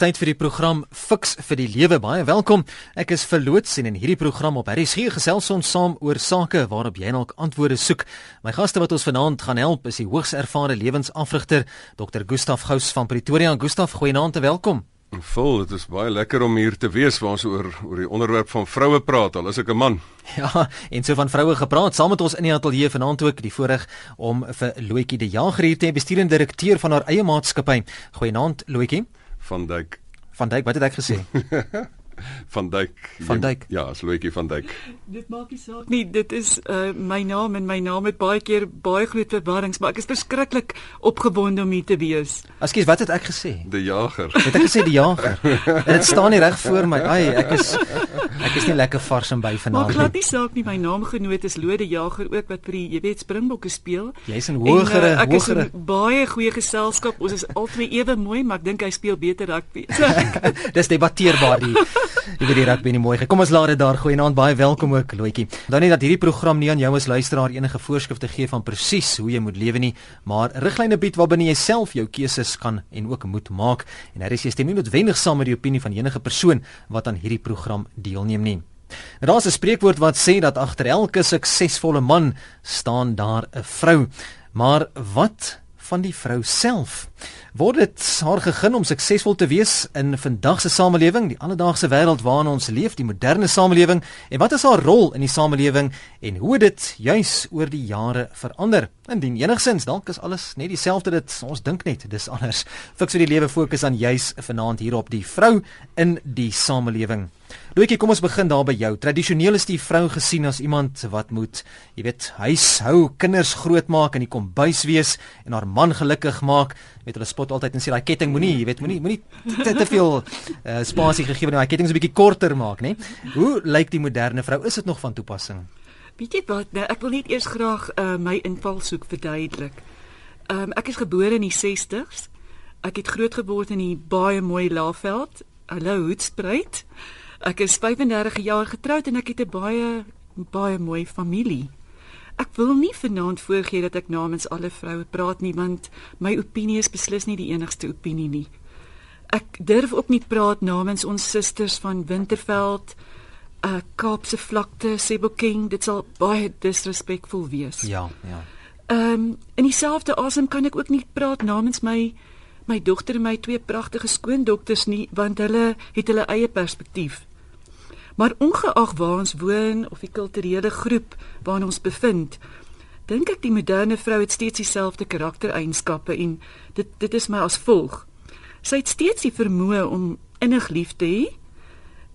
Tyd vir die program Fix vir die lewe. Baie welkom. Ek is verloots en in hierdie program op RSG gesels ons saam oor sake waarop jy dalk antwoorde soek. My gaste wat ons vanaand gaan help is die hoogs ervare lewensafrigter Dr. Gustaf Gous van Pretoria. Gustaf, goeienaand en welkom. Vol, dit is baie lekker om hier te wees waar ons oor oor die onderwerp van vroue praat. Al is ek 'n man. Ja, en so van vroue gepraat. Saam met ons in die ateljee vanaand ook die voorreg om vir Loetjie die Jager hier te hê, bestuurende direkteur van haar eie maatskappy. Goeienaand, Loetjie van Dijk. Van Dijk, wat het ek gesê? van Dijk. Van Dijk. Ja, as Loetjie van Dijk. Dit maak nie saak nie, dit is uh my naam en my naam het baie keer baie groot verwarrings, maar ek is verskriklik opgewonde om hier te wees. Ekskuus, wat het ek gesê? Die Jager. Het ek gesê die Jager? dit staan nie reg voor my. Ai, ek is ek is nie lekker vars en by vanaand. Maar glad nie saak nie, my naamgenoot is Lode Jager ook wat vir die jy weet Springbokke speel. Jy's 'n hogere, uh, ek hogere. Ek is baie goeie geselskap. Ons is albei ewe mooi, maar ek dink hy speel beter rugby. Dis debatteerbaar die Jy weet die rugby nie mooi. Kom ons laat dit daar gooi. Naand baie welkom ook Loetjie. Dan net dat hierdie program nie aan jou as luisteraar enige voorskrifte gee van presies hoe jy moet lewe nie, maar riglyne bied waarbinne jy self jou keuses kan en ook moet maak. En daar is jy stem nie noodwendig saam met die opinie van enige persoon wat aan hierdie program deelneem nie. Nou, Daar's 'n spreekwoord wat sê dat agter elke suksesvolle man staan daar 'n vrou. Maar wat van die vrou self. Word dit haar gegeen om suksesvol te wees in vandag se samelewing, die alledaagse wêreld waarin ons leef, die moderne samelewing, en wat is haar rol in die samelewing en hoe dit juis oor die jare verander? Indien enigsins, dalk is alles net dieselfde dit ons dink net, dis anders. Fiks vir die lewe fokus aan juis vanaand hierop die vrou in die samelewing. Loetjie, kom ons begin daar by jou. Tradisioneel is die vrou gesien as iemand wat moet, jy weet, huis hou, kinders grootmaak en die kombuis wees en haar man gelukkig maak. Weet hulle spot altyd en sê daai ketting moenie, jy weet, moenie moenie te, te veel uh, spasie gegee word. Daai ketting is 'n bietjie korter maak, né? Hoe lyk die moderne vrou? Is dit nog van toepassing? Weet jy wat? Nou, ek wil net eers graag uh, my invalshoek verduidelik. Um, ek is gebore in die 60s. Ek het grootgeword in die baie mooi Laagveld. Hallo Hoedspruit. Ek is 35 jaar getroud en ek het 'n baie baie mooi familie. Ek wil nie vanaand voorgee dat ek namens alle vroue praat nie want my opinie is beslis nie die enigste opinie nie. Ek durf ook nie praat namens ons susters van Winterveld, uh Kaapse vlakte, Sebokeng, dit sal baie disrespekvol wees. Ja, ja. Ehm um, in dieselfde asem kan ek ook nie praat namens my my dogter en my twee pragtige skoondokters nie want hulle het hulle eie perspektief. Maar ongeag waar ons woon of die kulturele groep waarin ons bevind, dink ek die moderne vrou het steeds dieselfde karaktereienskappe en dit dit is my as volg. Sy het steeds die vermoë om innig lief te hê.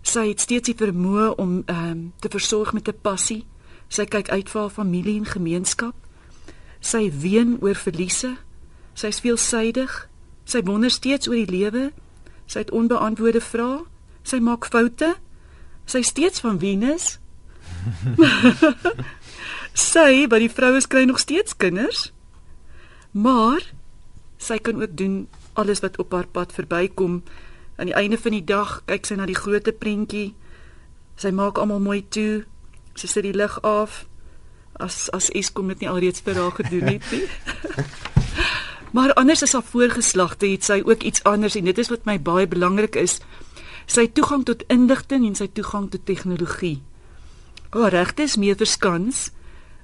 Sy het steeds die vermoë om ehm um, te versorg met 'n passie. Sy kyk uit vir haar familie en gemeenskap. Sy ween oor verliese. Sy is veelsidig. Sy wonder steeds oor die lewe. Sy het onbeantwoorde vrae. Sy maak foute. Sy steeds van Venus. sy, by die vroue kry nog steeds kinders. Maar sy kan ook doen alles wat op haar pad verbykom. Aan die einde van die dag kyk sy na die groot prentjie. Sy maak almal mooi toe. Sy sit die lig af. As as Eskom dit nie alreeds vir haar gedoen het nie. maar anders as haar voorgeslagte het sy ook iets anders en dit is wat my baie belangrik is sy toegang tot inligting en sy toegang tot tegnologie. Haar regte is meer verskans,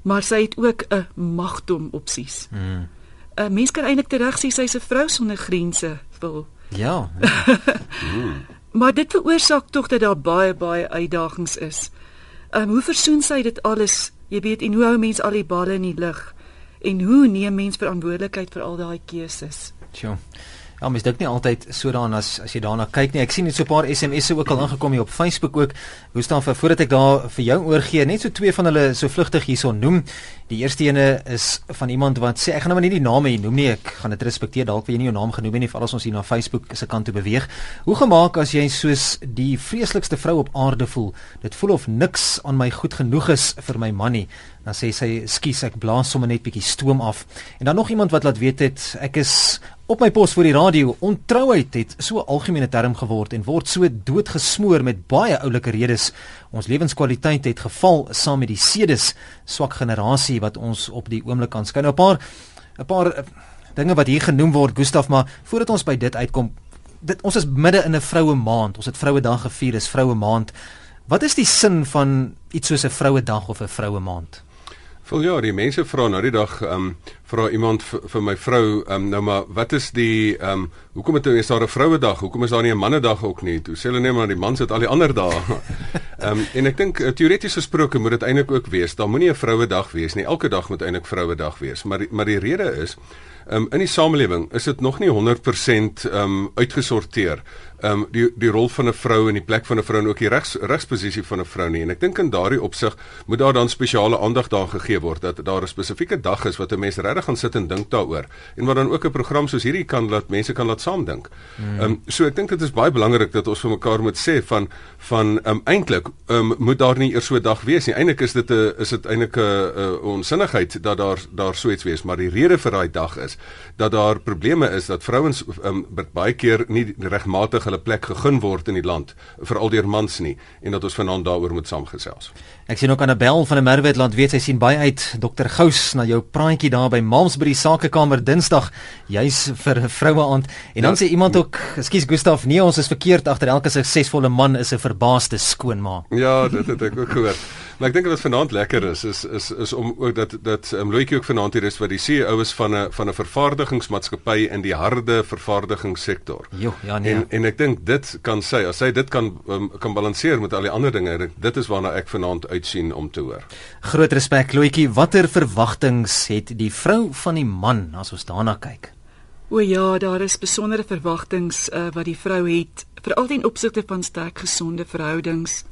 maar sy het ook 'n magdom opsies. 'n mm. uh, Mens kan eintlik terug sê sy's 'n vrou sonder grense, wil. Ja. ja. mm. Maar dit veroorsaak tog dat daar baie baie uitdagings is. Ehm um, hoe versoen sy dit alles? Jy weet, en hoe hou mens al die balle in die lug? En hoe neem mens verantwoordelikheid vir al daai keuses? Tjoh. Ja, mens dink nie altyd so daaraan as as jy daarna kyk nie. Ek sien net so 'n paar SMS'e ook al ingekom hier op Facebook ook. Hoe staan vir voordat ek daar vir jou oorgee, net so twee van hulle so vlugtig hierson noem. Die eerste ene is van iemand wat sê ek gaan nou maar nie die name hier noem nie. Ek gaan dit respekteer dalk wie jy nie jou naam genoem het nie, veral as ons hier na Facebook se kant toe beweeg. Hoe gemaak as jy soos die vreeslikste vrou op aarde voel? Dit voel of niks aan my goed genoeg is vir my man nie. Dan sê sy, "Skus, ek blaas sommer net bietjie stoom af." En dan nog iemand wat laat weet het, ek is Op my pos vir die radio, ontrouheid het so 'n algemene term geword en word so doodgesmoor met baie oulike redes. Ons lewenskwaliteit het geval saam met die sedes swak generasie wat ons op die oomblik aanskou. Nou 'n paar 'n paar eh, dinge wat hier genoem word, Gustaf, maar voordat ons by dit uitkom, dit ons is midde in 'n vroue maand. Ons het vroue dag gevier, dis vroue maand. Wat is die sin van iets soos 'n vroue dag of 'n vroue maand? Wel ja, die mense vra nou die dag ehm um, vra iemand vir my vrou ehm um, nou maar wat is die ehm um, hoekom het is daar 'n vroue dag? Hoekom is daar nie 'n manne dag ook nie? Toe sê hulle net maar die man sit al die ander dae. Ehm um, en ek dink uh, teoreties gesproke moet dit eintlik ook wees. Daar moenie 'n vroue dag wees nie. Elke dag moet eintlik vroue dag wees. Maar maar die rede is ehm um, in die samelewing is dit nog nie 100% ehm um, uitgesorteer ehm um, die die rol van 'n vrou en die plek van 'n vrou en ook die regs regsposisie van 'n vrou nie. En ek dink in daardie opsig moet daar dan spesiale aandag daar gegee word dat daar 'n spesifieke dag is wat 'n mens regtig gaan sit en dink daaroor en wat dan ook 'n program soos hierdie kan laat mense kan laat saamdink. Hmm. Ehm um, so ek dink dit is baie belangrik dat ons vir mekaar moet sê van van ehm um, eintlik ehm um, moet daar nie eers so 'n dag wees nie. Eintlik is dit 'n is dit eintlik 'n onsinnigheid dat daar daar so iets wees, maar die rede vir daai dag is dat daar probleme is dat vrouens ehm um, baie keer nie regmatig hulle plek gegee word in die land veral deur mans nie en dat ons vanaand daaroor moet saamgesels. Ek sien ook Annabel van die Merwetland weet sy sien baie uit Dr Gous na jou praatjie daar by Malmesbury Sakekamer Dinsdag juis vir 'n vroue aand en dan ja, sê iemand ook ekskuus Gustaf nee ons is verkeerd agter elke suksesvolle man is 'n verbaasde skoonma. Ja dit het ek ook gehoor. Maar ek dink wat vanaand lekker is is is is om ook dat dat um, Loetjie ook vanaand hier is wat die CEO is van 'n van 'n vervaardigingsmaatskappy in die harde vervaardigingssektor. Jo, ja nee. En en ek dink dit kan sy as sy dit kan um, kan balanseer met al die ander dinge. Dit is waarna ek vanaand uitsien om te hoor. Groot respek Loetjie. Watter verwagtinge het die vrou van die man as ons daarna kyk? O ja, daar is besondere verwagtinge uh, wat die vrou het, veral ten opsigte van sterk gesonde verhoudings.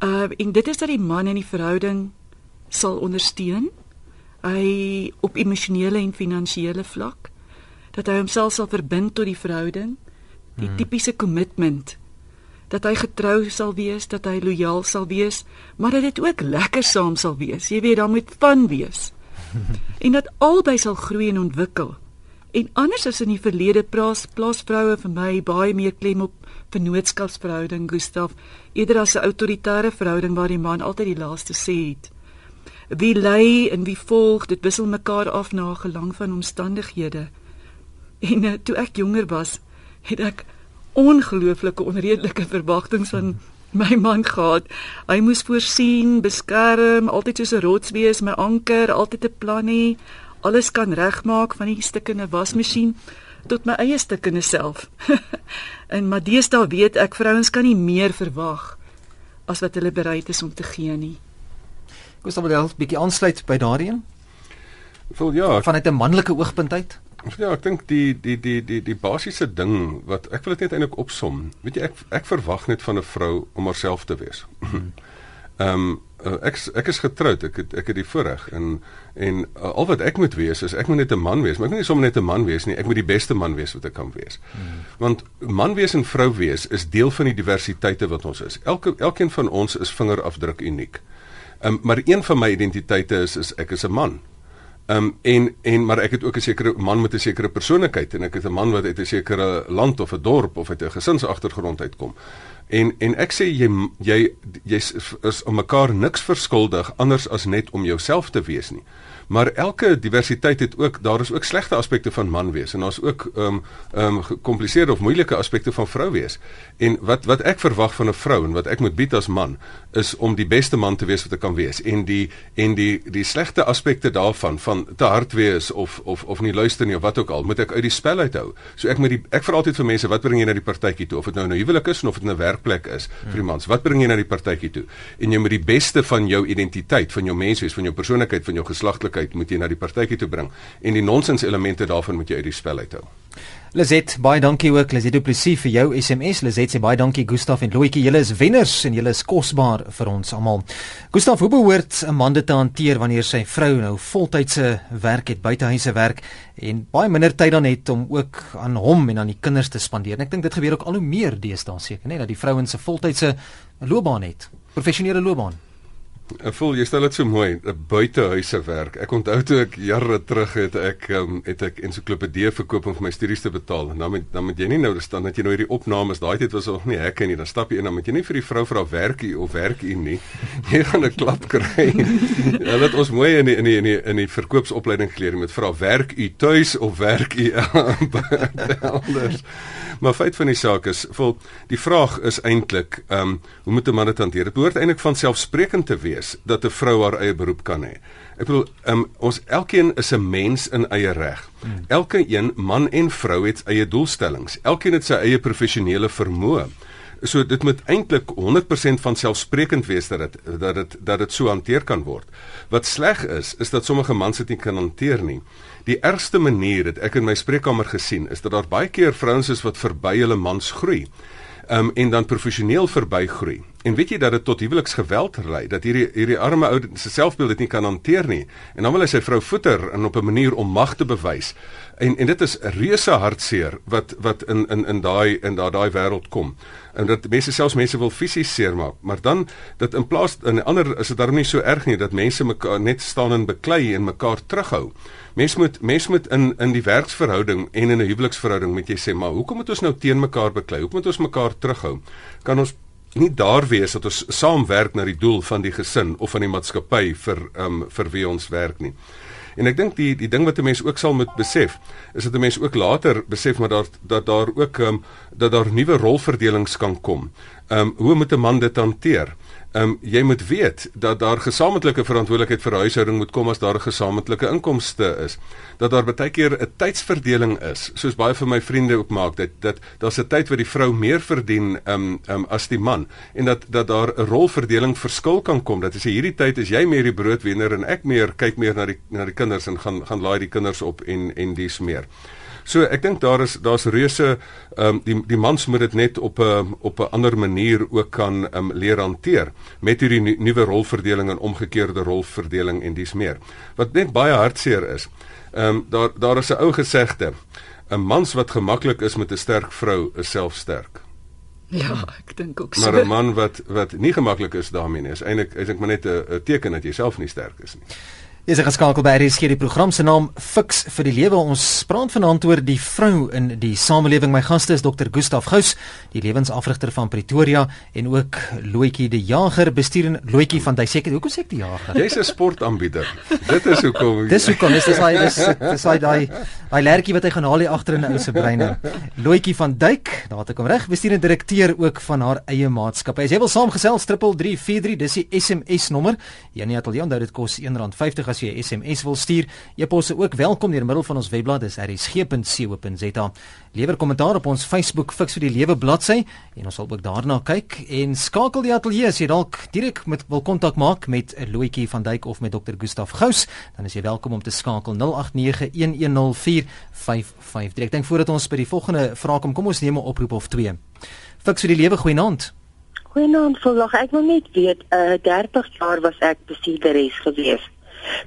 Uh en dit is dat die man in die verhouding sal ondersteun. Hy op emosionele en finansiële vlak dat hy homself sal verbind tot die verhouding, die hmm. tipiese commitment dat hy getrou sal wees, dat hy lojaal sal wees, maar dat dit ook lekker saam sal wees. Jy weet, daar moet van wees. en dat albei sal groei en ontwikkel. En anders as in die verlede plaas plaasvroue vir my baie meer klem op vennootskapsverhouding Gustaf eerder as 'n autoritaire verhouding waar die man altyd die laaste sê het. Wie lei en wie volg, dit wissel mekaar af na gelang van omstandighede. En uh, toe ek jonger was, het ek ongelooflike onredelike verwagtinge van my man gehad. Hy moes voorsien, beskerm, altyd soos 'n rots wees, my anker, altyd 'n plan hê, alles kan regmaak van die stukke in 'n wasmasjien tot my eie stukke in self. en maar deesdae weet ek vrouens kan nie meer verwag as wat hulle bereid is om te gee nie. Gustav wil 'n bietjie aansluit by daarin. Vol ja, vanuit 'n manlike oogpunt uit. Ja, ek dink die die die die die basiese ding wat ek wil dit net eintlik opsom. Weet jy ek ek verwag net van 'n vrou om haarself te wees. Ehm um, ek ek is getroud. Ek het ek het die voorreg en en uh, al wat ek moet wees is ek moet net 'n man wees, maar ek moet nie sommer net 'n man wees nie. Ek moet die beste man wees wat ek kan wees. Hmm. Want man wees en vrou wees is deel van die diversiteite wat ons is. Elke elkeen van ons is vingerafdruk uniek. Um, maar een van my identiteite is is ek is 'n man. Um, en en maar ek het ook 'n sekere man met 'n sekere persoonlikheid en ek het 'n man wat uit 'n sekere land of 'n dorp of uit 'n gesinsagtergrond uitkom. En en ek sê jy jy jy's is om mekaar niks verskuldig anders as net om jouself te wees nie. Maar elke diversiteit het ook daar is ook slegte aspekte van man wees en daar's ook ehm um, ehm um, gekompliseerde of moeilike aspekte van vrou wees. En wat wat ek verwag van 'n vrou en wat ek moet bied as man is om die beste man te wees wat ek kan wees. En die en die die slegte aspekte daarvan van te hard wees of of of nie luister nie of wat ook al, moet ek uit die spel uithou. So ek moet die ek vra altyd vir mense, wat bring jy na die partytjie toe? Of dit nou 'n huwelik is of dit 'n werkplek is vir die mans. Wat bring jy na die partytjie toe? En jy moet die beste van jou identiteit, van jou menswees, van jou persoonlikheid, van jou geslagtelikheid persoonlikheid moet jy na die partytjie toe bring en die nonsens elemente daarvan moet jy uit die spel uithou. Lizet, baie dankie ook Lizet Du Plessis vir jou SMS. Lizet sê baie dankie Gustaf en Loetjie. Julle is wenners en julle is kosbaar vir ons almal. Gustaf, hoe behoort 'n man dit te hanteer wanneer sy vrou nou voltydse werk het, buitehuise werk en baie minder tyd dan het om ook aan hom en aan die kinders te spandeer? En ek dink dit gebeur ook al hoe meer deesdae seker, nê, dat die vrouens se voltydse loopbaan het, professionele loopbaan. Ek voel jy stel dit so mooi, 'n buitehuise werk. Ek onthou toe ek jare terug het ek um, het ek ensiklopedie verkoop om vir my studies te betaal. Dan moet dan moet jy nie nou staan dat jy nou hierdie opnames, daai tyd was nog nie hekke nie. Dan stap jy in dan moet jy nie vir die vrou vra werkie of werkie nie. Jy gaan 'n klap kry. Ja, dit ons mooi in die, in die, in die, in die verkoopsopleiding geleer met vra werk u tuis of werk u anders. Maar feit van die saak is, vol die vraag is eintlik, ehm um, hoe moet 'n man dit hanteer? Dit behoort eintlik van selfsprekend te wees dat 'n vrou haar eie beroep kan hê. Ek bedoel, um, ons elkeen is 'n mens in eie reg. Elke een man en vrou het eie doelstellings. Elkeen het sy eie professionele vermoë. So dit moet eintlik 100% van selfsprekend wees dat dit dat dit dat dit so hanteer kan word. Wat sleg is, is dat sommige mans dit nie kan hanteer nie. Die ergste manier het ek in my spreekkamer gesien is dat daar baie keer vrouens is wat verby hulle mans groei um, en dan professioneel verbygroei. En weet jy dat dit tot huweliksgeweld lei dat hierdie hierdie arme ou se selfbeeld dit nie kan hanteer nie. En dan wil hy sy vrou voeter en op 'n manier om mag te bewys. En en dit is reuse hartseer wat wat in in in daai in daai daai wêreld kom. En dat mense selfs mense wil fisies seermaak, maar dan dat in plaas in ander is dit daarom nie so erg nie dat mense mekaar net staan en beklei en mekaar terughou. Mens moet mens moet in in die werksverhouding en in 'n huweliksverhouding moet jy sê, maar hoekom moet ons nou teen mekaar beklei? Hoekom moet ons mekaar terughou? Kan ons nie daar wees dat ons saamwerk na die doel van die gesin of van die maatskappy vir um vir wie ons werk nie. En ek dink die die ding wat 'n mens ook sal moet besef, is dat 'n mens ook later besef maar daar dat daar ook um dat daar nuwe rolverdelings kan kom. Um hoe moet 'n man dit hanteer? Ehm um, jy moet weet dat daar gesamentlike verantwoordelikheid vir huishouding moet kom as daar 'n gesamentlike inkomste is. Dat daar baie keer 'n tydsverdeling is, soos baie van my vriende ook maak dat dat daar's 'n tyd waar die vrou meer verdien ehm um, ehm um, as die man en dat dat daar 'n rolverdeling verskil kan kom. Dat as jy hierdie tyd is jy meer die broodwinner en ek meer kyk meer na die na die kinders en gaan gaan laai die kinders op en en dis meer. So ek dink daar is daar's reuse ehm um, die die mans moet dit net op 'n op 'n ander manier ook kan ehm um, leer hanteer met hierdie nuwe rolverdeling en omgekeerde rolverdeling en dis meer. Wat net baie hartseer is. Ehm um, daar daar is 'n ou gesegde: 'n mans wat gemaklik is met 'n sterk vrou is self sterk. Ja, ek dink ook so. Maar 'n man wat wat nie gemaklik is daarmee nie, is eintlik ek dink maar net 'n teken dat jy self nie sterk is nie. Jy is geskakel by RSG die program se naam Fix vir die lewe. Ons praat vanaand oor die vrou in die samelewing. My gaste is Dr. Gustaf Gous, die lewensafrigter van Pretoria en ook Loetjie die Jager, bestuurende Loetjie van seker hoekom sê ek die Jager? Jy's 'n sportaanbieder. Dit is hoekom. Dis hoekom is dis hy is dis hy daai daai lertjie wat hy gaan haal hier agter in 'n ou se brein. Loetjie van Duyk, daar het ek hom reg, bestuurende direkteur ook van haar eie maatskappy. As jy wil saamgesels 3343, dis die SMS nommer. Janie Atelier, onthou dit kos R1.50 as jy 'n SMS wil stuur. E-posse ook welkom deur middel van ons webblad is rsg.co.za. Lewer kommentaar op ons Facebook Fix vir die Lewe bladsy en ons sal ook daarna kyk en skakel die ateljee as jy dalk direk met wil kontak maak met Loetjie van Duyk of met Dr. Gustaf Gous, dan is jy welkom om te skakel 0891104553. Ek dink voordat ons by die volgende vraag kom, kom ons neem 'n oproep of twee. Fix vir die Lewe goeienaand. Goeienaand, volg ek wil net weet, uh 30 jaar was ek bestuurderes gewees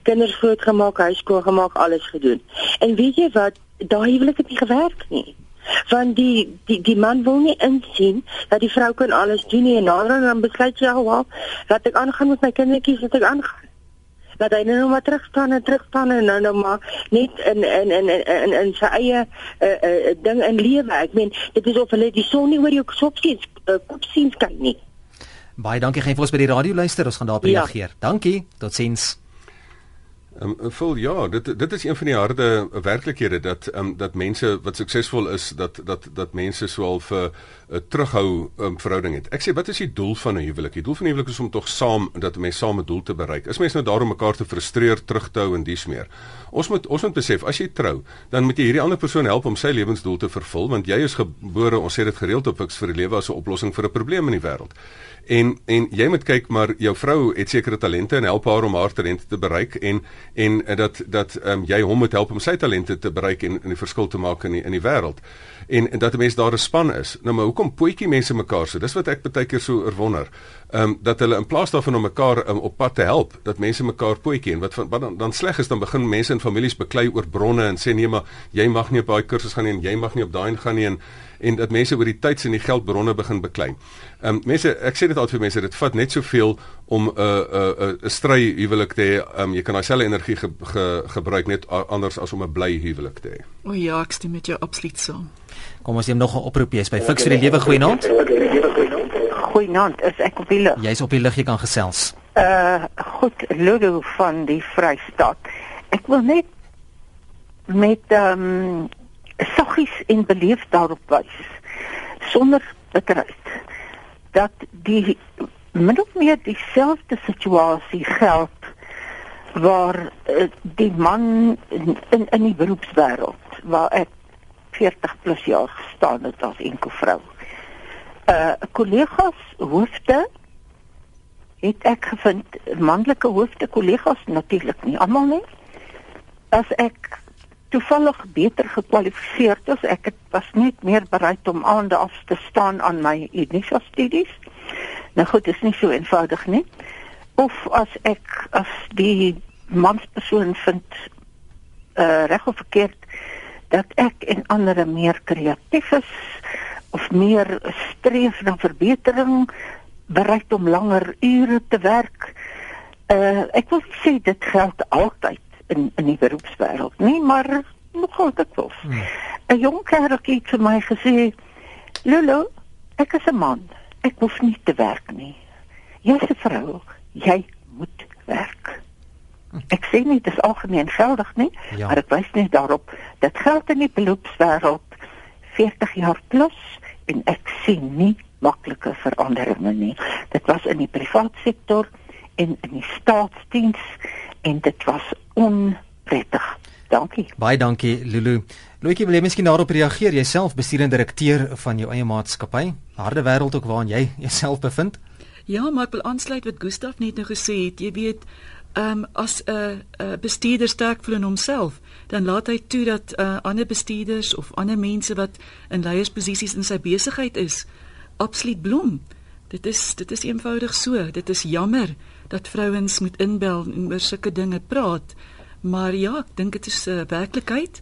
kinders grootgemaak, huis skoon gemaak, alles gedoen. En weet jy wat, daai huwelik het nie gewerk nie. Want die die die man wil nie insien dat die vrou kan alles doen nie en nader dan besluit jy al wat ek aangaan met my kindertjies wat ek aangaan. Dat hy nou maar terug staan en terug staan en nou nou maar net in in in in in, sy eie uh, uh, ding in lewe. Ek meen dit is of hulle die son nie oor jou kop sien uh, kop sien kan nie. Baie dankie gaan vir ons by die radio luister. Ons gaan daarop ja. reageer. Dankie. Totsiens. Ehm um, vol ja, dit dit is een van die harde werklikhede dat ehm um, dat mense wat suksesvol is dat dat dat mense swaal vir 'n uh, terughou um, verhouding het. Ek sê wat is die doel van 'n huwelik? Die doel van 'n huwelik is om tog saam dat mense saam 'n doel te bereik. Is mense nou daarom mekaar te frustreer, terug te hou en dies meer. Ons moet ons moet besef as jy trou, dan moet jy hierdie ander persoon help om sy lewensdoel te vervul want jy is gebore, ons sê dit gereeld op fiks vir die lewe as 'n oplossing vir 'n probleem in die wêreld. En en jy moet kyk maar jou vrou het sekere talente en help haar om haar talente te bereik en en dat dat ehm um, jy hom moet help om sy talente te bereik en 'n verskil te maak in die, in die wêreld. En, en dat 'n mens daar 'n span is. Nou maar hoekom pootjie mense mekaar so? Dis wat ek baie keer so verwonder. Ehm um, dat hulle in plaas daarvan om mekaar um, op pad te help, dat mense mekaar pootjie en wat van wat dan, dan sleg is dan begin mense in families beklei oor bronne en sê nee maar jy mag nie op daai kursus gaan nie en jy mag nie op daai gaan nie en en dat mense oor die tyds en die geldbronne begin beklei. Ehm um, mense ek sê dit altyd vir mense dit vat net soveel om 'n 'n 'n stry huwelik te hê. Ehm um, jy kan daai selfe energie ge, ge, gebruik net anders as om 'n bly huwelik te hê. O ja, ek stem met jou absoluut saam. Kom ons neem nog 'n oproep jy's by Fix vir die lewe goeienaand. Goeienaand, is ek op die lig? Jy's op die lig, jy kan gesels. Uh goed, Ludo van die Vrystaat. Ek wil net met ehm um, saggies en beleef daarop wys sonder bitterheid dat die min of meer dieselfde situasie geld waar uh, die man in in, in die beroepswêreld waar ek 40 plus jaar gestaan het as enkel vrou. Uh kollegas hoofde het ek gevind manlike hoofde kollegas natuurlik nie almal nie. As ek toevallig beter gekwalifiseer is, ek het was net meer bereid om aande af te staan aan my Unisa studies. Nou goed, is nie so eenvoudig nie. Of as ek as die manspersoon vind uh reg of verkeerd dat ek en ander meer kreatief is of meer streef na verbetering, bereid om langer ure te werk. Uh ek wil sê dit geld altyd in in die beroepswêreld, nie maar nogal dikwels. Hmm. 'n Jong kereltjie het vir my gesê, "Lolo, ek is 'n man. Ek hoef nie te werk nie. Jy's 'n vrou. Jy moet werk." Ek sê nie dit is algemeen geldig nie, ja. maar dit wys net daarop dat geld in die beroepswêreld 40 jaar plus en ek sien nie maklike veranderinge nie. Dit was in die private sektor en in die staatsdiens en dit was onprettig. Dankie. Baie dankie Lulu. Louietjie wil jy miskien daarop reageer jouself bestuurende direkteur van jou eie maatskappy? Harde wêreld ook waarin jy jouself bevind? Ja, maar ek wil aansluit wat Gustaf net nou gesê het. Jy weet, um, as 'n uh, uh, bestuurder sterk voel in homself, dan laat hy toe dat uh, ander bestuurders of ander mense wat in leiersposisies in sy besigheid is, absoluut bloem. Dit is dit is eenvoudig so. Dit is jammer dat vrouens moet inbel en oor sulke dinge praat. Maar ja, ek dink dit is 'n uh, werklikheid.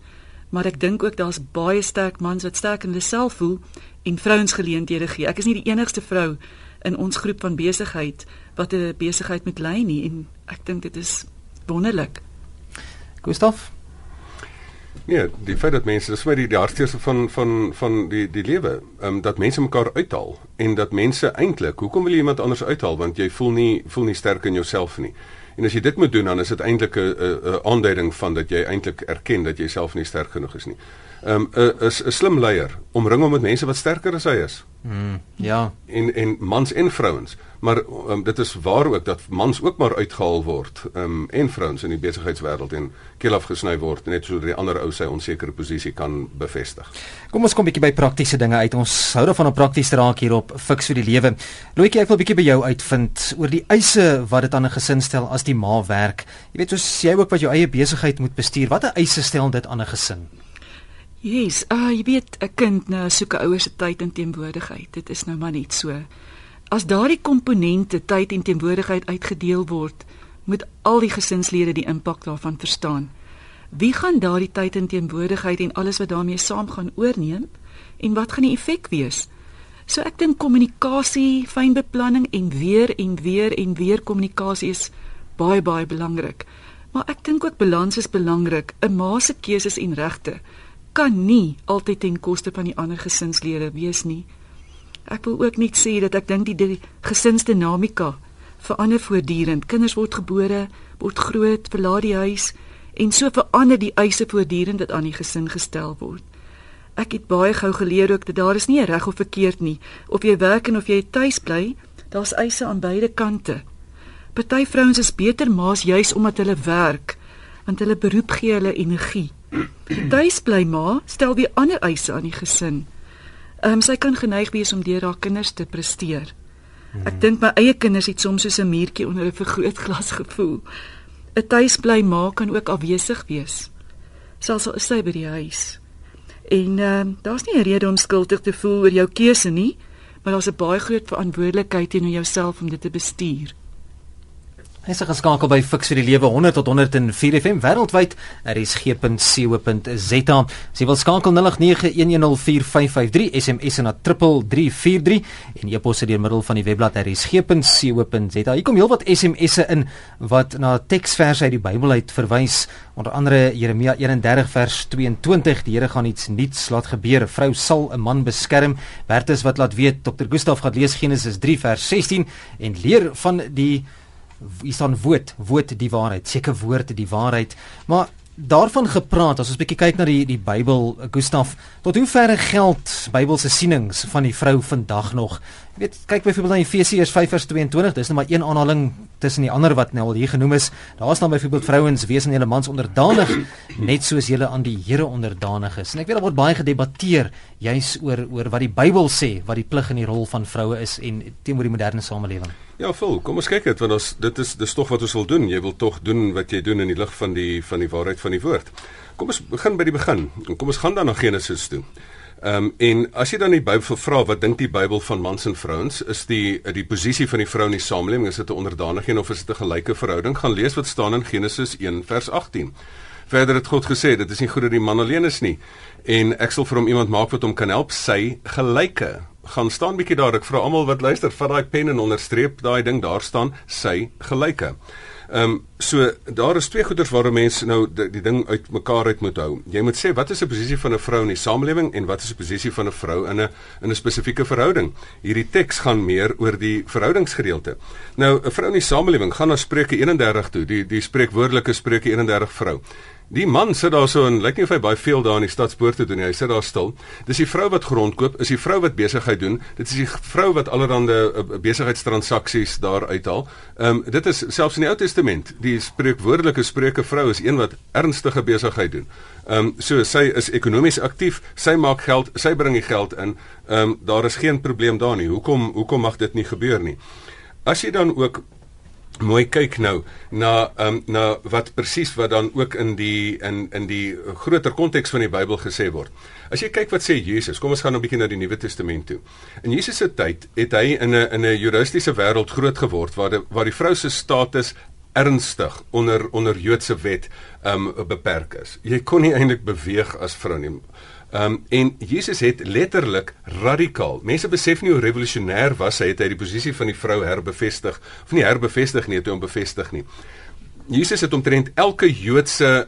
Maar ek dink ook daar's baie sterk mans wat sterk in hulle self voel en vrouens geleenthede gee. Ek is nie die enigste vrou in ons groep van besigheid wat 'n besigheid moet lei nie en ek dink dit is wonderlik. Gustaf Nee, die feit dat mense dis vir die hartseer van van van die die lewe, ehm um, dat mense mekaar uithaal en dat mense eintlik, hoekom wil jy iemand anders uithaal want jy voel nie voel nie sterk in jouself nie. En as jy dit moet doen dan is dit eintlik 'n 'n aanduiding van dat jy eintlik erken dat jy self nie sterk genoeg is nie. Ehm um, 'n 'n slim leier omring hom met mense wat sterker as hy is. Mm, ja. En en mans en vrouens. Maar um, dit is waar ook dat mans ook maar uitgehaal word um, en vrouens in die besigheidswêreld en keel afgesny word net sodat die ander ou sy onsekere posisie kan bevestig. Kom ons kom 'n bietjie by praktiese dinge uit. Ons hou daarvan om prakties te raak hier op Fix vir die lewe. Loetjie, ek wil 'n bietjie by jou uitvind oor die eise wat dit aan 'n gesin stel as die ma werk. Jy weet soos jy ook wat jou eie besigheid moet bestuur, watter eise stel dit aan 'n gesin? Yes, ah, uh, jy weet 'n kind nou soek 'n ouer se tyd en teenwoordigheid. Dit is nou maar net so. As daardie komponente tyd en teenwoordigheid uitgedeel word, moet al die gesinslede die impak daarvan verstaan. Wie gaan daardie tyd en teenwoordigheid en alles wat daarmee saamgaan oorneem en wat gaan die effek wees? So ek dink kommunikasie, fyn beplanning en weer en weer en weer kommunikasie is baie baie belangrik. Maar ek dink ook balans is belangrik, 'n ma se keuses en regte kan nie altyd ten koste van die ander gesinslede wees nie. Ek wil ook net sê dat ek dink die, die gesinsdinamika verander voortdurend. Kinders word gebore, word groot, verlaat die huis en so verander die eise voortdurend wat aan die gesin gestel word. Ek het baie gou geleer ook dat daar is nie reg of verkeerd nie. Of jy werk en of jy tuis bly, daar's eise aan beide kante. Party vrouens is beter maas juis omdat hulle werk, want hulle beroep gee hulle energie. Tuis bly ma stel weer ander eise aan die gesin. Ehm um, sy kan geneig wees om deur haar kinders te presteer. Ek dink my eie kinders het soms soos 'n muurtjie onder 'n vergrootglas gevoel. 'n Tuis bly ma kan ook afwesig wees. Selfs al is sy by die huis. En ehm um, daar's nie 'n rede om skuldig te voel oor jou keuse nie, maar daar's 'n baie groot verantwoordelikheid teenoor jouself om dit te bestuur. Hy is geskakel by Fix vir die Lewe 100 tot 104 FM wêreldwyd. Er is g.co.za. Sy wil skakel 0891104553 SMS na 3343 en e-pos deur middel van die webblad rsg.co.za. Hier kom heelwat SMS'e in wat na teksverse uit die Bybel uit verwys. Onder andere Jeremia 31 vers 22. Die Here gaan iets nuuts laat gebeur. 'n Vrou sal 'n man beskerm. Bertus wat laat weet Dr. Gustaf gaan lees Genesis 3 vers 16 en leer van die hier staan woord, woord die waarheid, seker woord die waarheid. Maar daarvan gepraat as ons bietjie kyk na die die Bybel, Gustaf, tot hoe ver geld Bybelse sienings van die vrou vandag nog? Jy weet, kyk byvoorbeeld na Efesiërs 5:22, dis net maar een aanhaling tussen die ander wat nou al hier genoem is. Daar staan byvoorbeeld vrouens wees aan julle mans onderdanig, net soos julle aan die Here onderdanig is. En ek weet daar word baie gedebatteer juis oor oor wat die Bybel sê, wat die plig en die rol van vroue is en teenoor die moderne samelewing. Ja, vol. Kom ons kyk dit want ons dit is dis tog wat ons wil doen. Jy wil tog doen wat jy doen in die lig van die van die waarheid van die woord. Kom ons begin by die begin. Kom ons gaan dan na Genesis toe. Ehm um, en as jy dan die Bybel vra wat dink die Bybel van mans en vrouens is die die posisie van die vrou in die samelewing is dit 'n onderdanige of is dit 'n gelyke verhouding gaan lees wat staan in Genesis 1 vers 18 Verder het God gesê dit is nie goed dat die man alleen is nie en ek sal vir hom iemand maak wat hom kan help sy gelyke gaan staan bietjie daar ek vra almal wat luister vat daai pen en onderstreep daai ding daar staan sy gelyke Ehm um, so daar is twee goeders waarom mense nou die, die ding uit mekaar uit moet hou. Jy moet sê wat is 'n posisie van 'n vrou in die samelewing en wat is 'n posisie van 'n vrou in 'n in 'n spesifieke verhouding. Hierdie teks gaan meer oor die verhoudingsgedeelte. Nou 'n vrou in die samelewing gaan na Spreuke 31 toe, die die spreekwoordelike Spreuke 31 vrou. Die man sit daar so en lyk nie of hy baie veel daar in die stadspoorte doen nie. Hy sit daar stil. Dis die vrou wat grond koop, is die vrou wat besigheid doen. Dit is die vrou wat allerhande uh, besigheidstransaksies daar uithaal. Ehm um, dit is selfs in die Ou Testament, die spreekwoordelike spreuke vrou is een wat ernstige besigheid doen. Ehm um, so sy is ekonomies aktief, sy maak geld, sy bring die geld in. Ehm um, daar is geen probleem daar nie. Hoekom hoekom mag dit nie gebeur nie? As jy dan ook mooi kyk nou na ehm um, na wat presies wat dan ook in die in in die groter konteks van die Bybel gesê word. As jy kyk wat sê Jesus, kom ons gaan 'n bietjie na die Nuwe Testament toe. In Jesus se tyd het hy in 'n in 'n juristiese wêreld groot geword waar die waar die vrou se status ernstig onder onder Joodse wet ehm um, beperk is. Jy kon nie eintlik beweeg as vrou nie. Ehm um, en Jesus het letterlik radikaal. Mense besef nie hoe revolusionêr was hy het hy die posisie van die vrou herbevestig of nie herbevestig nie, het hom bevestig nie. Jesus het omtrent elke Joodse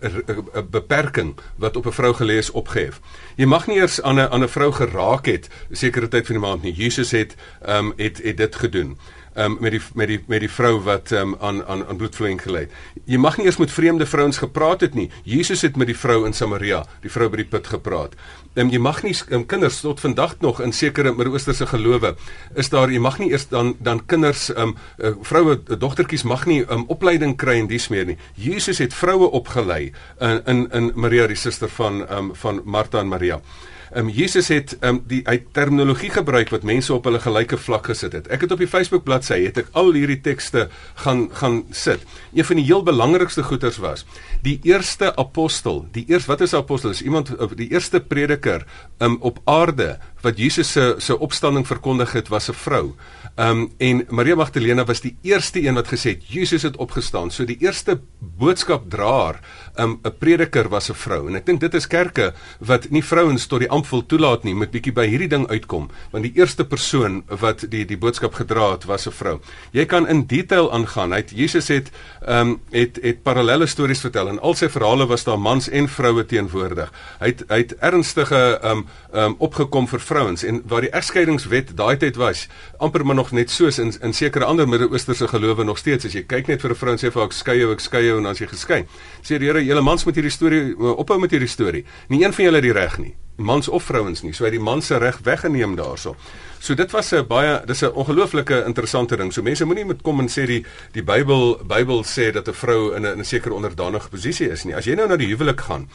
beperking wat op 'n vrou gelê is opgehef. Jy mag nie eers aan 'n aan 'n vrou geraak het sekere tyd van die maand nie. Jesus het ehm um, het het dit gedoen um, met die met die met die vrou wat um, aan aan aan bloedvloeiing gelei het. Jy mag nie eers met vreemde vrouens gepraat het nie. Jesus het met die vrou in Samaria, die vrou by die put gepraat. Um, jy mag nie um, kinders tot vandag nog in sekere Midde-Oosterse gelowe is daar jy mag nie eers dan dan kinders um, uh, vroue dogtertjies mag nie um, opleiding kry en dies meer nie. Jesus het vroue opgelei in in in Maria die suster van um, van Martha en Maria. Um, Jesus het um, die hy terminologie gebruik wat mense op hulle gelyke vlak gesit het. Ek het op die Facebook bladsy het ek al hierdie tekste gaan gaan sit. Een van die heel belangrikste goeters was die eerste apostel, die eers wat is 'n apostel? Is iemand die eerste prediker um, op aarde wat Jesus se se opstanding verkondig het was 'n vrou. Um en Maria Magdalena was die eerste een wat gesê het Jesus het opgestaan. So die eerste boodskapdraer, um 'n prediker was 'n vrou. En ek dink dit is kerke wat nie vrouens tot die ampt wil toelaat nie, moet bietjie by hierdie ding uitkom, want die eerste persoon wat die die boodskap gedra het was 'n vrou. Jy kan in detail aangaan. Hy het Jesus het um het het parallelle stories vertel en al sy verhale was daar mans en vroue teenwoordig. Hy het hy het ernstige um um opgekom vir vrouens en waar die egskeidingswet daai tyd was amper maar nog net soos in in sekere ander Midde-Oosterse gelowe nog steeds as jy kyk net vir 'n vrou en sê vir haar skei jou ek skei jou en dan as jy geskei sê die Here julle mans moet hierdie storie ophou met hierdie storie nie een van julle het die reg nie mans of vrouens nie so uit die man se reg weggeneem daaroor So dit was 'n baie dis 'n ongelooflike interessante ding. So mense moenie met kom en sê die die Bybel Bybel sê dat 'n vrou in 'n sekere onderdanige posisie is nie. As jy nou na die huwelik gaan,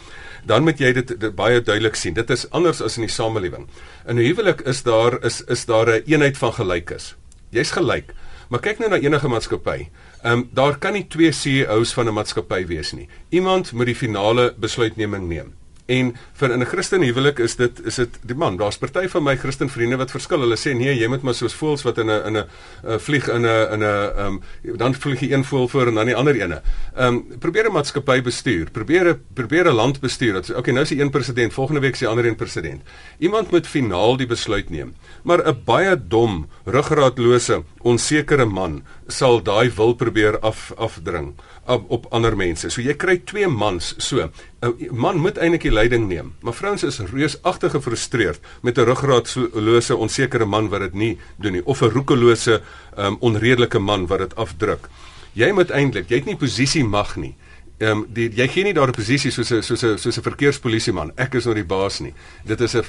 dan moet jy dit, dit baie duidelik sien. Dit is anders as in die samelewing. In 'n huwelik is daar is is daar 'n een eenheid van gelykes. Jy's gelyk. Maar kyk nou na enige maatskappy. Ehm um, daar kan nie twee CEO's van 'n maatskappy wees nie. Iemand moet die finale besluitneming neem. En vir in 'n Christen huwelik is dit is dit die man. Daar's party van my Christen vriende wat verskil. Hulle sê nee, jy moet maar soos voels wat in 'n in 'n uh, vlieg in 'n in 'n um, dan vlieg jy een voel voor en dan die ander ene. Ehm um, probeer 'n maatskappy bestuur. Probeer 'n probeer 'n land bestuur. Dat okay, nou is die een president, volgende week is die ander een president. Iemand moet finaal die besluit neem. Maar 'n baie dom, ruggraatlose, onsekere man sal daai wil probeer af afdring op, op ander mense. So jy kry twee mans so. 'n Man moet eintlik die leiding neem, maar vrouens is reusagtig gefrustreerd met 'n ruggraatlose, onsekere man wat dit nie doen nie of 'n roekelose, um, onredelike man wat dit afdruk. Jy moet eintlik, jy het nie posisie mag nie. Ehm um, die jy gee nie daar 'n posisie soos 'n soos 'n soos 'n verkeerspolisieman. Ek is nou die baas nie. Dit is 'n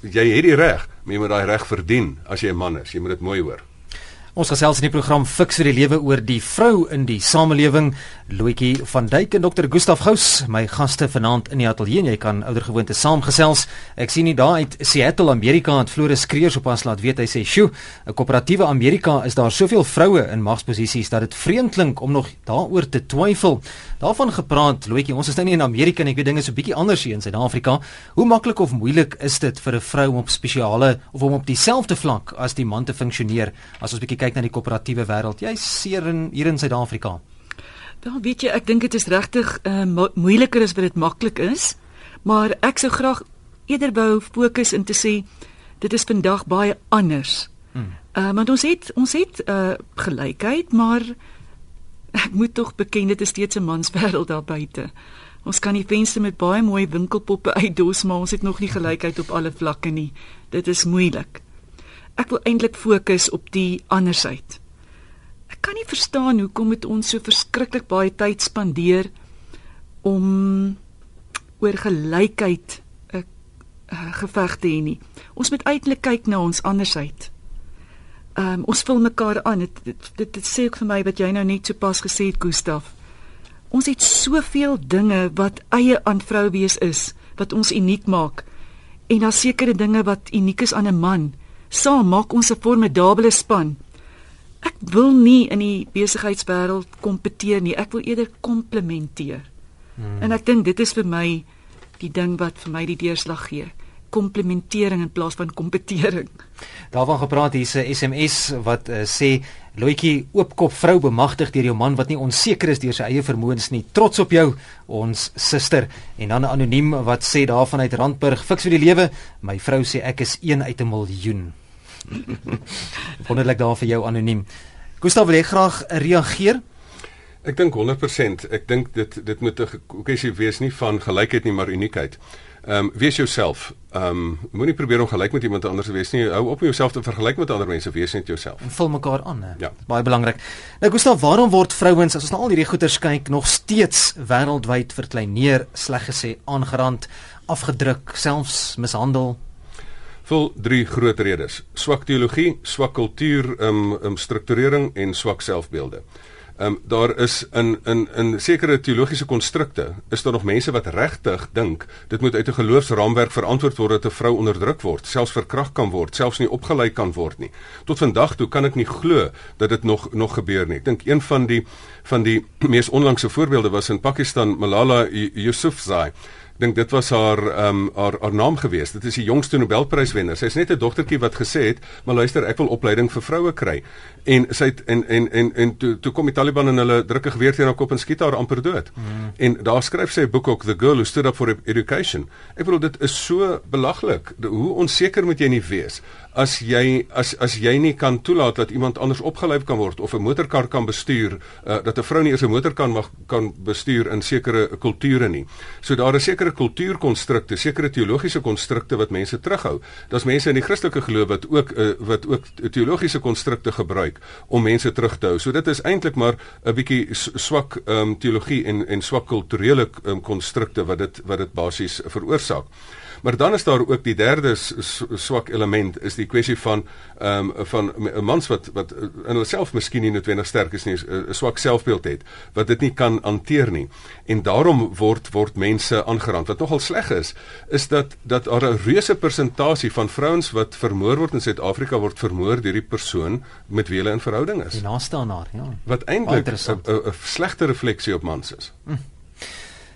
jy het die reg, maar jy moet daai reg verdien as jy 'n man is. Jy moet dit mooi hoor. Ons gesels in die program Fix vir die lewe oor die vrou in die samelewing, Loetjie van Duyk en Dr. Gustaf Gous, my gaste vanaand in die ateljee. Jy kan oudergewoonte saamgesels. Ek sien nie daar uit Seattle, Amerika, het Floris Kreers op ons laat weet hy sê, "Sjoe, 'n koöperatiewe Amerika is daar soveel vroue in magsposisies dat dit vreemd klink om nog daaroor te twyfel." Daarvan gepraat, Loetjie, ons is nou nie in Amerika nie, ek weet dinge is 'n bietjie anders hier in Suid-Afrika. Hoe maklik of moeilik is dit vir 'n vrou om op spesiale of om op dieselfde vlak as die man te funksioneer as ons bietjie kyk na die koöperatiewe wêreld. Jy seer in hier in Suid-Afrika. Wel, weet jy, ek dink dit is regtig uh, mo moeiliker as wat dit maklik is, maar ek sou graag eerder wou fokus in te sê dit is vandag baie anders. Hmm. Uh want ons het ons het uh gelykheid, maar ek moet tog beken dit is steeds 'n manswêreld daar buite. Ons kan die venster met baie mooi winkelpoppe uitdos, maar ons het nog nie gelykheid op alle vlakke nie. Dit is moeilik. Ek wil eintlik fokus op die ander sy. Ek kan nie verstaan hoekom dit ons so verskriklik baie tyd spandeer om oor gelykheid 'n geveg te hê nie. Ons moet eintlik kyk na ons andersheid. Ehm um, ons vul mekaar aan. Dit dit, dit dit sê ook vir my wat jy nou net so pas gesê het, Gustaf. Ons het soveel dinge wat eie aan vrou wees is, wat ons uniek maak. En daar sekere dinge wat uniek is aan 'n man saam maak ons 'n formidable span. Ek wil nie in die besigheidswêreld kompeteer nie, ek wil eerder komplementeer. Hmm. En ek dink dit is vir my die ding wat vir my die deurslag gee komplementering in plaas van kompetering. Daarvan gepraat hier's 'n SMS wat uh, sê Loetjie oopkop vrou bemagtig deur jou man wat nie onseker is deur sy eie vermoëns nie. Trots op jou, ons suster. En dan 'n anoniem wat sê daarvan uit Randburg, fiks vir die lewe. My vrou sê ek is een uit 'n miljoen. Wonderlik daar vir jou anoniem. Gustav wil jy graag reageer? Ek dink 100%. Ek dink dit dit moet 'n kwessie wees nie van gelykheid nie, maar uniekheid. Ehm um, wees jouself. Ehm um, moenie probeer om gelyk met iemand anders te wees nie. Hou op om jouself te vergelyk met ander mense, wees net jouself. En vul mekaar aan, hè. Ja. Baie belangrik. Nou Gustav, waarom word vrouens as ons na al hierdie goeters kyk nog steeds wêreldwyd verkleineer, sleg gesê, aangerand, afgedruk, selfs mishandel? Vol drie groot redes: swak teologie, swak kultuur, ehm um, um, strukturering en swak selfbeelde. Ehm um, daar is in in in sekere teologiese konstrukte is daar nog mense wat regtig dink dit moet uit 'n geloofsraamwerk verantwoord word dat 'n vrou onderdruk word, selfs verkragt kan word, selfs nie opgelei kan word nie. Tot vandag toe kan ek nie glo dat dit nog nog gebeur nie. Ek dink een van die van die mees onlangse voorbeelde was in Pakistan Malala Yousafzai dink dit was haar ehm um, haar haar naam gewees. Dit is die jongste Nobelpryswenner. Sy's net 'n dogtertjie wat gesê het, "Maar luister, ek wil opleiding vir vroue kry." En sy het en en en en toe toe kom die Taliban en hulle drukke geweer teen haar kop en skiet haar amper dood. Mm. En daar skryf sy 'n boek ook The Girl Who Stood Up for Education. Ek bedoel dit is so belaglik. Hoe onseker moet jy nie wees as jy as as jy nie kan toelaat dat iemand anders opgelei kan word of 'n motorkar kan bestuur uh, dat 'n vrou nie eens 'n motor kan mag kan bestuur in sekere kulture nie. So daar is sekere kultuurkonstrukte, sekere teologiese konstrukte wat mense terughou. Daar's mense in die Christelike geloof wat ook uh, wat ook teologiese konstrukte gebruik om mense terug te hou. So dit is eintlik maar 'n bietjie swak um, teologie en en swak kulturele um, konstrukte wat dit wat dit basies veroorsaak. Maar dan is daar ook die derde swak element is die kwessie van ehm um, van 'n mans wat wat in homself miskien nie noodwendig sterk is nie, 'n swak selfbeeld het wat dit nie kan hanteer nie. En daarom word word mense aangerand. Wat nogal sleg is, is dat dat daar 'n reuse persentasie van vrouens wat vermoor word in Suid-Afrika word vermoor deur die persoon met wie hulle in verhouding is. Die naaste aan haar, ja. Wat eintlik 'n slegte refleksie op mans is. Hm.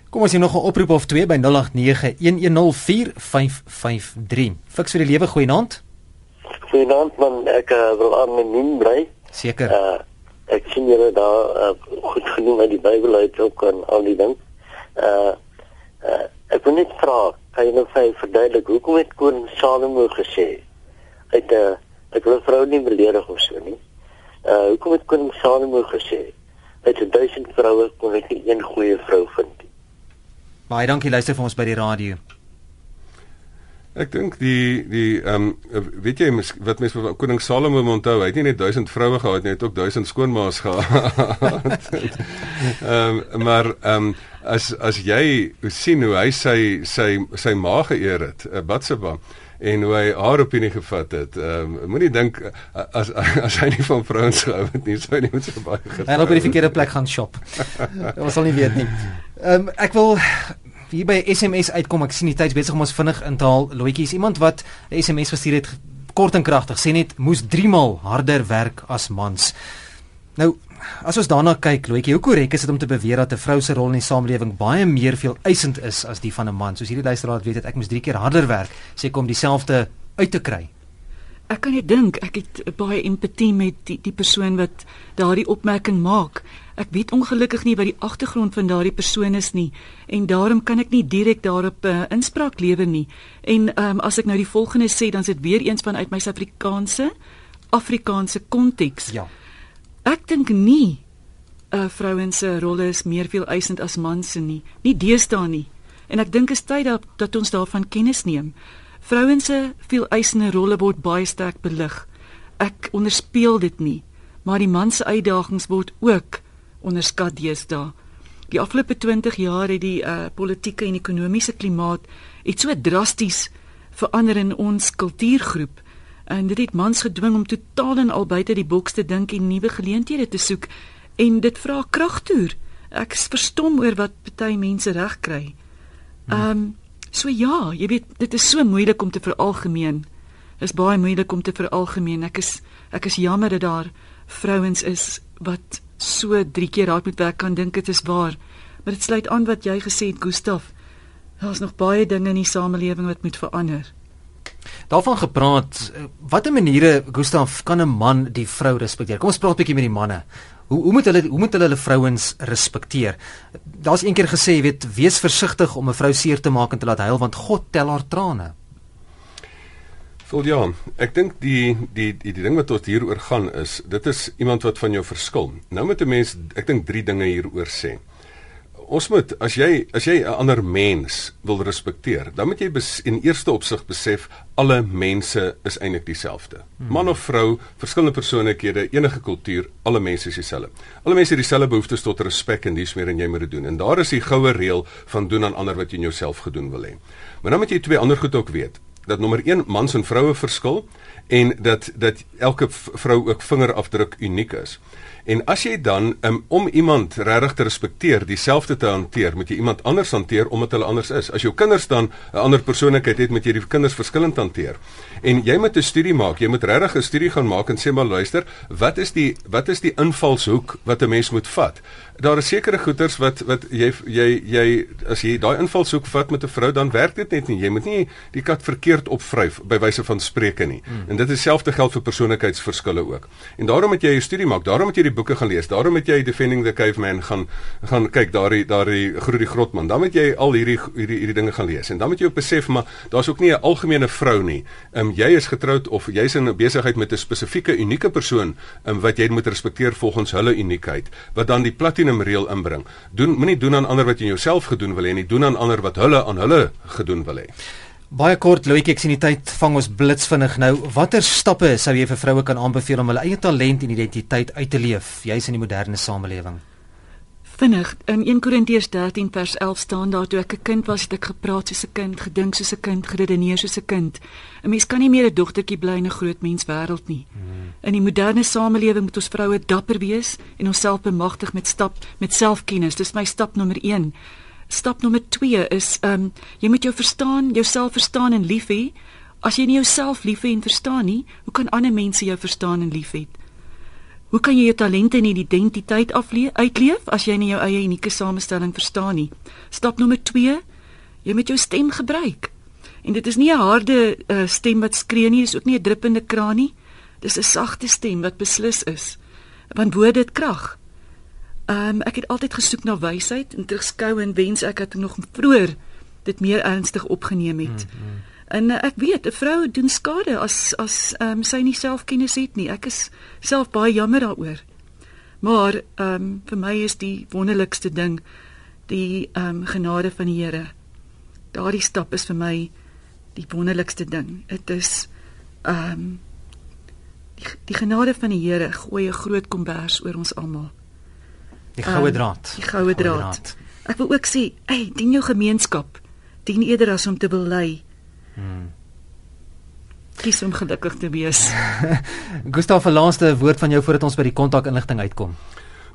Kom ons sien nog 'n oproep of 2 by 0891104553. Fiks vir die lewe goeie naand. Goeie naand man, ek uh, wil anoniem bly. Seker. Uh, ek sien julle daar uh, goed genoem uit die Bybel uit ook en al die ding. Uh, uh ek wil net vra, kan jy nou vir my verduidelik hoekom het koning Salomo gesê uit 'n uh, ek wil 'n vrou nie beledig of so nie. Uh hoekom het koning Salomo gesê uit 1000 vroue kon ek nie een goeie vrou vind nie? Baie dankie luister vir ons by die radio. Ek dink die die ehm um, weet jy mis, wat mense van koning Salomo onthou, hy het nie net 1000 vroue gehad nie, hy het ook 1000 skoonmaas gehad. Ehm um, maar ehm um, as as jy sien hoe hy sy sy sy ma geëer het, uh, Batseba en hoe hy haar opinie gevat het. Ehm um, moenie dink as as hy nie van vrouens gehou het nie, sou hy nie met so baie getrou. Hy het op die verkeerde plek gaan shop. Ons sal nie weet nie. Ehm um, ek wil hier by SMS uitkom. Ek sien die tyd besig om ons vinnig in te haal. Loetjie is iemand wat 'n SMS gestuur het kort en kragtig. Sê net moes 3 maal harder werk as mans. Nou As ons daarna kyk, Loetjie, hoe korrek is dit om te beweer dat 'n vrou se rol in die samelewing baie meer veel eisend is as die van 'n man? Soos hierdie luisteraar weet, het ek moes 3 keer harder werk sê kom dieselfde uit te kry. Ek kan net dink, ek het baie empatie met die die persoon wat daardie opmerking maak. Ek weet ongelukkig nie wat die agtergrond van daardie persoon is nie en daarom kan ek nie direk daarop uh, inspraak lewer nie. En um, as ek nou die volgende sê, dan is dit weer eens vanuit my Suid-Afrikaanse Afrikaanse konteks. Ja. Ek dink nie 'n uh, vrouens se rolle is meer veel eisend as mans se nie. Nie deesdae nie. En ek dink is tyd dat dat ons daarvan kennis neem. Vrouens se veel eisende rolle word baie sterk belig. Ek onderspeel dit nie, maar die man se uitdagings word ook onderskat deesdae. Die afgelope 20 jaar het die uh, politieke en ekonomiese klimaat iets so drasties verander in ons kultuurgroep en dit het mans gedwing om totaal en al buite die boks te dink en nuwe geleenthede te soek en dit vra kragtoer. Ek is verstom oor wat baie mense reg kry. Ehm um, so ja, jy weet dit is so moeilik om te veralgemeen. Is baie moeilik om te veralgemeen. Ek is ek is jammer dat daar vrouens is wat so drie keer raak met werk kan dink dit is waar. Maar dit sluit aan wat jy gesê het Gustaf. Daar's nog baie dinge in die samelewing wat moet verander. Daarvan gepraat, watter maniere Gustaf kan 'n man die vrou respekteer? Kom ons praat 'n bietjie met die manne. Hoe hoe moet hulle hoe moet hulle hulle vrouens respekteer? Daar's eendag gesê, jy weet, wees versigtig om 'n vrou seer te maak en te laat huil want God tel haar trane. Vol ja, ek dink die die die die ding wat tot hieroor gaan is, dit is iemand wat van jou verskil. Nou moet 'n mens ek dink drie dinge hieroor sê ons moet as jy as jy 'n ander mens wil respekteer, dan moet jy bes, in eerste opsig besef alle mense is eintlik dieselfde. Hmm. Man of vrou, verskillende persoonlikhede, enige kultuur, alle mense is dieselfde. Alle mense het dieselfde behoeftes tot respek en dis meer en jy moet dit doen. En daar is die goue reël van doen aan ander wat jy in jouself gedoen wil hê. Maar dan moet jy twee ander goed ook weet. Dat nommer 1 mans en vroue verskil en dat dat elke vrou ook vingerafdruk uniek is. En as jy dan um, om iemand regtig te respekteer, dieselfde te hanteer, moet jy iemand anders hanteer omdat hulle anders is. As jou kinders dan 'n ander persoonlikheid het, moet jy die kinders verskillend hanteer. En jy moet 'n studie maak. Jy moet regtig 'n studie gaan maak en sê maar luister, wat is die wat is die invalshoek wat 'n mens moet vat? Daar is sekere goeters wat wat jy jy jy as jy daai invalshoek vat met 'n vrou, dan werk dit net nie. Jy moet nie die kat verkeerd opvryf by wyse van spreuke nie. Hmm. En dit is dieselfde geld vir persoonlikheidsverskille ook. En daarom moet jy 'n studie maak. Daarom moet jy die boeke gaan lees. Daarom moet jy Defending the Caveman gaan gaan kyk daardie daardie groot die grotman. Dan moet jy al hierdie hierdie hierdie dinge gaan lees. En dan moet jy ook besef maar daar's ook nie 'n algemene vrou nie. Ehm um, jy is getroud of jy's in 'n besigheid met 'n spesifieke unieke persoon um, wat jy moet respekteer volgens hulle uniekheid wat dan die platinum reël inbring. Doen moenie doen aan ander wat jy jouself gedoen wil hê nie, doen aan ander wat hulle aan hulle gedoen wil hê. Baie kort Louietjie, ek sien die tyd vang ons blitsvinnig nou. Watter stappe sou jy vir vroue kan aanbeveel om hulle eie talent en identiteit uit te leef, juis in die moderne samelewing? Vinnig, in 1 Korintiërs 13 vers 11 staan daar toe ek 'n kind was, het ek gepraat soos 'n kind, gedink soos 'n kind, geredeneer soos 'n kind. 'n Mens kan nie meer 'n dogtertjie bly in 'n groot mens wêreld nie. Hmm. In die moderne samelewing moet ons vroue dapper wees en onsself bemagtig met stap met selfkennis. Dis my stap nommer 1. Stap nommer 2 is ehm um, jy moet jou verstaan, jouself verstaan en lief hê. As jy nie jouself lief hê en verstaan nie, hoe kan ander mense jou verstaan en lief hê? Hoe kan jy jou talente en identiteit afleef uitleef as jy nie jou eie unieke samestelling verstaan nie? Stap nommer 2: jy moet jou stem gebruik. En dit is nie 'n harde uh, stem wat skree nie, dis ook nie 'n druppende kraan nie. Dis 'n sagte stem wat beslis is. Want woorde het krag. Ehm um, ek het altyd gesoek na wysheid en terugskou en wens ek het nog vroeër dit meer ernstig opgeneem het. Mm -hmm. En uh, ek weet 'n vrou doen skade as as ehm um, sy nie selfkennis het nie. Ek is self baie jammer daaroor. Maar ehm um, vir my is die wonderlikste ding die ehm um, genade van die Here. Daardie stap is vir my die wonderlikste ding. Dit is ehm um, die, die genade van die Here gooi 'n groot kombers oor ons almal. Die goue Ehm, draad. Die goue draad. Ek wil ook sê, hey, dien jou gemeenskap. Dien eerder as om te lei. Hmm. Kies om gelukkig te wees. Gustav, 'n laaste woord van jou voordat ons by die kontakinligting uitkom.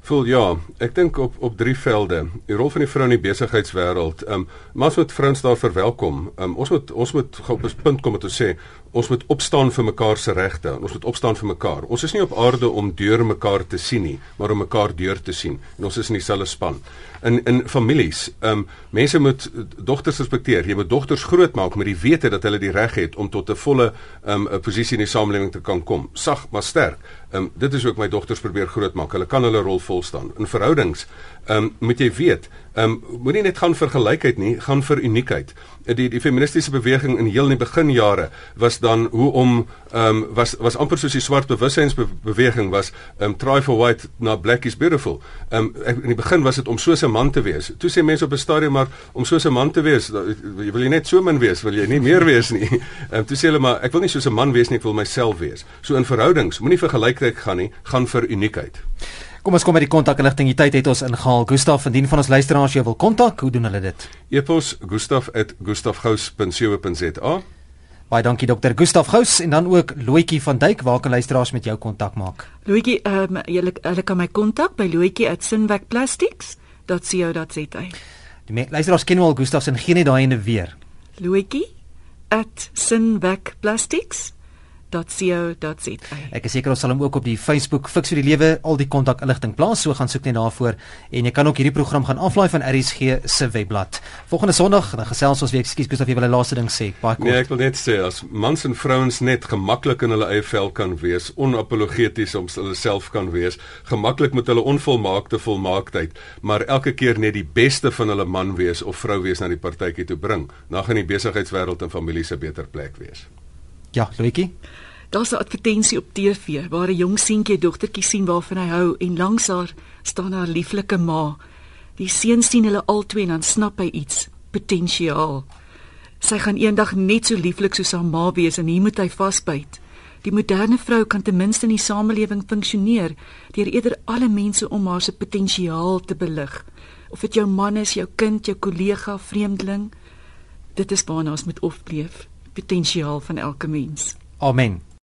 Voel ja, ek dink op op drie velde. Die rol van die vrou in die besigheidswêreld. Ehm um, maar ons moet vrouens daar verwelkom. Ehm um, ons moet ons moet op 'n punt kom om te sê ons moet opstaan vir mekaar se regte. Ons moet opstaan vir mekaar. Ons is nie op aarde om deur mekaar te sien nie, maar om mekaar deur te sien. En ons is in dieselfde span. In in families, ehm um, mense moet dogters respekteer. Jy moet dogters grootmaak met die wete dat hulle die reg het om tot 'n volle ehm um, 'n posisie in die samelewing te kan kom. Sag maar sterk. Ehm um, dit is ook my dogters probeer grootmaak. Hulle kan hulle rol vol staan. In verhoudings, ehm um, moet jy weet, ehm um, moenie net gaan vir gelykheid nie, gaan vir uniekheid. Die die feministiese beweging in heel in die beginjare was dan hoe om ehm um, was was amper soos die swart bewussynsbeweging was ehm um, try for white na black is beautiful. Ehm um, in die begin was dit om so 'n man te wees. Toe sê mense op 'n stadium maar om so 'n man te wees, wil jy net so 'n man wees, wil jy nie meer wees nie. Ehm um, toe sê hulle maar ek wil nie so 'n man wees nie, ek wil myself wees. So in verhoudings, moenie vir gelykheid gaan nie, gaan vir uniekheid. Kom ons kom by die kontakinligting. Die tyd het ons ingehaal. Gustav, indien van ons luisteraars jou wil kontak, hoe doen hulle dit? E-pos gustaf@gustafgous.co.za. Baie dankie dokter Gustav Gous en dan ook Loetjie van Duyk waar kan luisteraars met jou kontak maak? Loetjie, ehm um, julle hulle kan my kontak by loetjie@sinwekplastics.co.za. Die luisteraars ken wel Gustav se geen net daai ene weer. Loetjie@sinwekplastics.co.za. Ek is seker ons sal hom ook op die Facebook Fix vir die Lewe al die kontakinligting plaas. So gaan soek net daarvoor en jy kan ook hierdie program gaan aflaai van RSG se webblad. Volgende Sondag dan gesels ons weer. Ekskuus Gustav, jy wil 'n laaste ding sê. Baie kort. Nee, ek wil net sê as mans en vrouens net gemaklik in hulle eie vel kan wees, onapologeties om hulle self kan wees, gemaklik met hulle onvolmaakte volmaaktheid, maar elke keer net die beste van hulle man wees of vrou wees na die partytjie toe bring, dan gaan die besigheidswêreld en familie se beter plek wees. Ja, Loetjie. Daar's 'n advertensie op TV waar 'n jong seentjie 'n dogtertjie sien waarvan hy hou en langs haar staan haar lieflike ma. Die seun sien hulle albei en dan snap hy iets, potensiaal. Sy gaan eendag net so lieflik soos haar ma wees en hier moet hy vasbyt. Die moderne vrou kan ten minste in die samelewing funksioneer deur eerder alle mense om haar se potensiaal te belig. Of dit jou man is, jou kind, jou kollega, vreemdeling, dit is waarna ons moet opleef, potensiaal van elke mens. Amen.